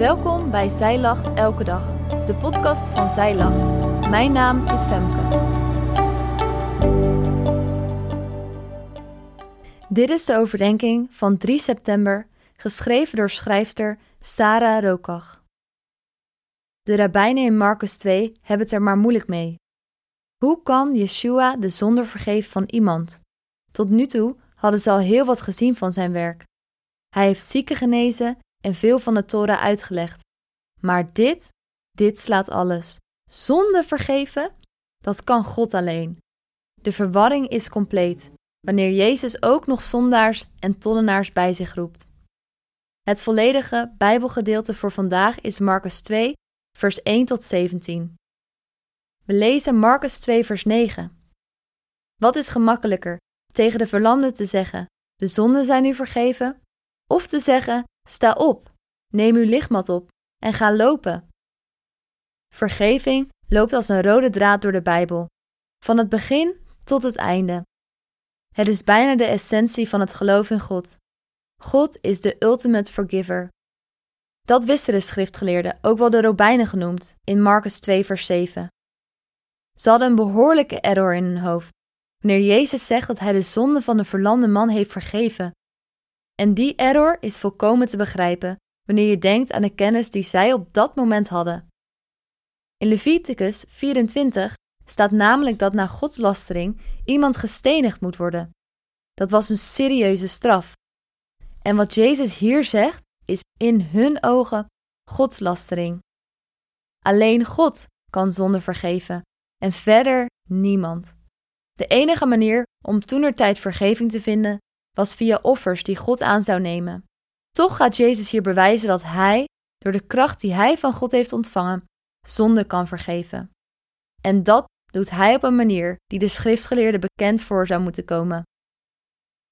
Welkom bij Zij Lacht Elke Dag, de podcast van Zij Lacht. Mijn naam is Femke. Dit is de overdenking van 3 september, geschreven door schrijfster Sarah Rokach. De rabbijnen in Marcus 2 hebben het er maar moeilijk mee. Hoe kan Yeshua de zonde vergeven van iemand? Tot nu toe hadden ze al heel wat gezien van zijn werk. Hij heeft zieken genezen en veel van de Torah uitgelegd. Maar dit, dit slaat alles. Zonde vergeven? Dat kan God alleen. De verwarring is compleet wanneer Jezus ook nog zondaars en tollenaars bij zich roept. Het volledige Bijbelgedeelte voor vandaag is Marcus 2, vers 1 tot 17. We lezen Marcus 2, vers 9. Wat is gemakkelijker, tegen de verlamde te zeggen: De zonden zijn u vergeven, of te zeggen: Sta op, neem uw lichtmat op en ga lopen. Vergeving loopt als een rode draad door de Bijbel, van het begin tot het einde. Het is bijna de essentie van het geloof in God. God is de ultimate forgiver. Dat wisten de schriftgeleerden, ook wel de Robijnen genoemd, in Marcus 2, vers 7. Ze hadden een behoorlijke error in hun hoofd, wanneer Jezus zegt dat hij de zonde van de verlamde man heeft vergeven. En die error is volkomen te begrijpen wanneer je denkt aan de kennis die zij op dat moment hadden. In Leviticus 24 staat namelijk dat na godslastering iemand gestenigd moet worden. Dat was een serieuze straf. En wat Jezus hier zegt, is in hun ogen godslastering. Alleen God kan zonde vergeven en verder niemand. De enige manier om toenertijd vergeving te vinden was via offers die God aan zou nemen. Toch gaat Jezus hier bewijzen dat Hij, door de kracht die Hij van God heeft ontvangen, zonde kan vergeven. En dat doet Hij op een manier die de schriftgeleerden bekend voor zou moeten komen.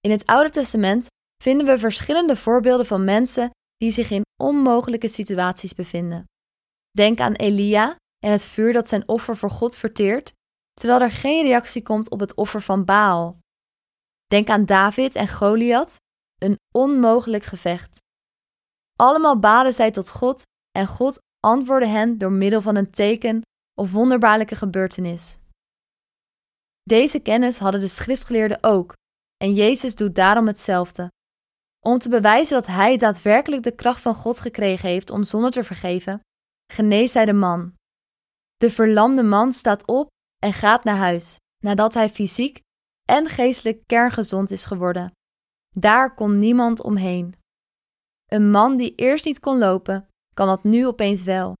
In het Oude Testament vinden we verschillende voorbeelden van mensen die zich in onmogelijke situaties bevinden. Denk aan Elia en het vuur dat zijn offer voor God verteert, terwijl er geen reactie komt op het offer van Baal. Denk aan David en Goliath, een onmogelijk gevecht. Allemaal baden zij tot God en God antwoordde hen door middel van een teken of wonderbaarlijke gebeurtenis. Deze kennis hadden de schriftgeleerden ook, en Jezus doet daarom hetzelfde. Om te bewijzen dat hij daadwerkelijk de kracht van God gekregen heeft om zonde te vergeven, geneest hij de man. De verlamde man staat op en gaat naar huis, nadat hij fysiek en geestelijk kerngezond is geworden. Daar kon niemand omheen. Een man die eerst niet kon lopen, kan dat nu opeens wel.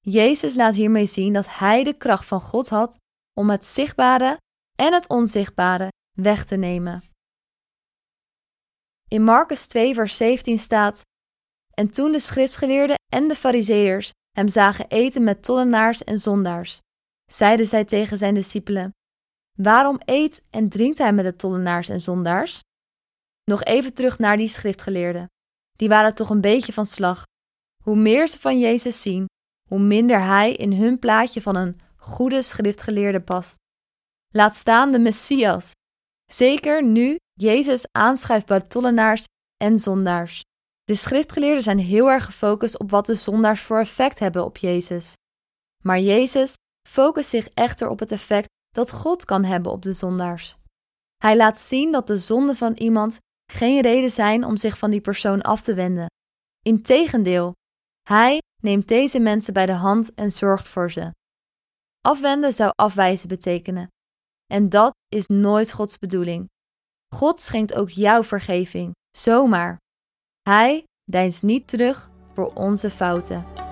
Jezus laat hiermee zien dat hij de kracht van God had om het zichtbare en het onzichtbare weg te nemen. In Marcus 2, vers 17 staat: En toen de schriftgeleerden en de fariseërs hem zagen eten met tollenaars en zondaars, zeiden zij tegen zijn discipelen: Waarom eet en drinkt hij met de tollenaars en zondaars? Nog even terug naar die schriftgeleerden. Die waren toch een beetje van slag. Hoe meer ze van Jezus zien, hoe minder hij in hun plaatje van een goede schriftgeleerde past. Laat staan de Messias. Zeker nu Jezus aanschuift bij tollenaars en zondaars. De schriftgeleerden zijn heel erg gefocust op wat de zondaars voor effect hebben op Jezus. Maar Jezus focust zich echter op het effect dat God kan hebben op de zondaars. Hij laat zien dat de zonden van iemand geen reden zijn om zich van die persoon af te wenden. Integendeel, hij neemt deze mensen bij de hand en zorgt voor ze. Afwenden zou afwijzen betekenen. En dat is nooit Gods bedoeling. God schenkt ook jou vergeving, zomaar. Hij deinst niet terug voor onze fouten.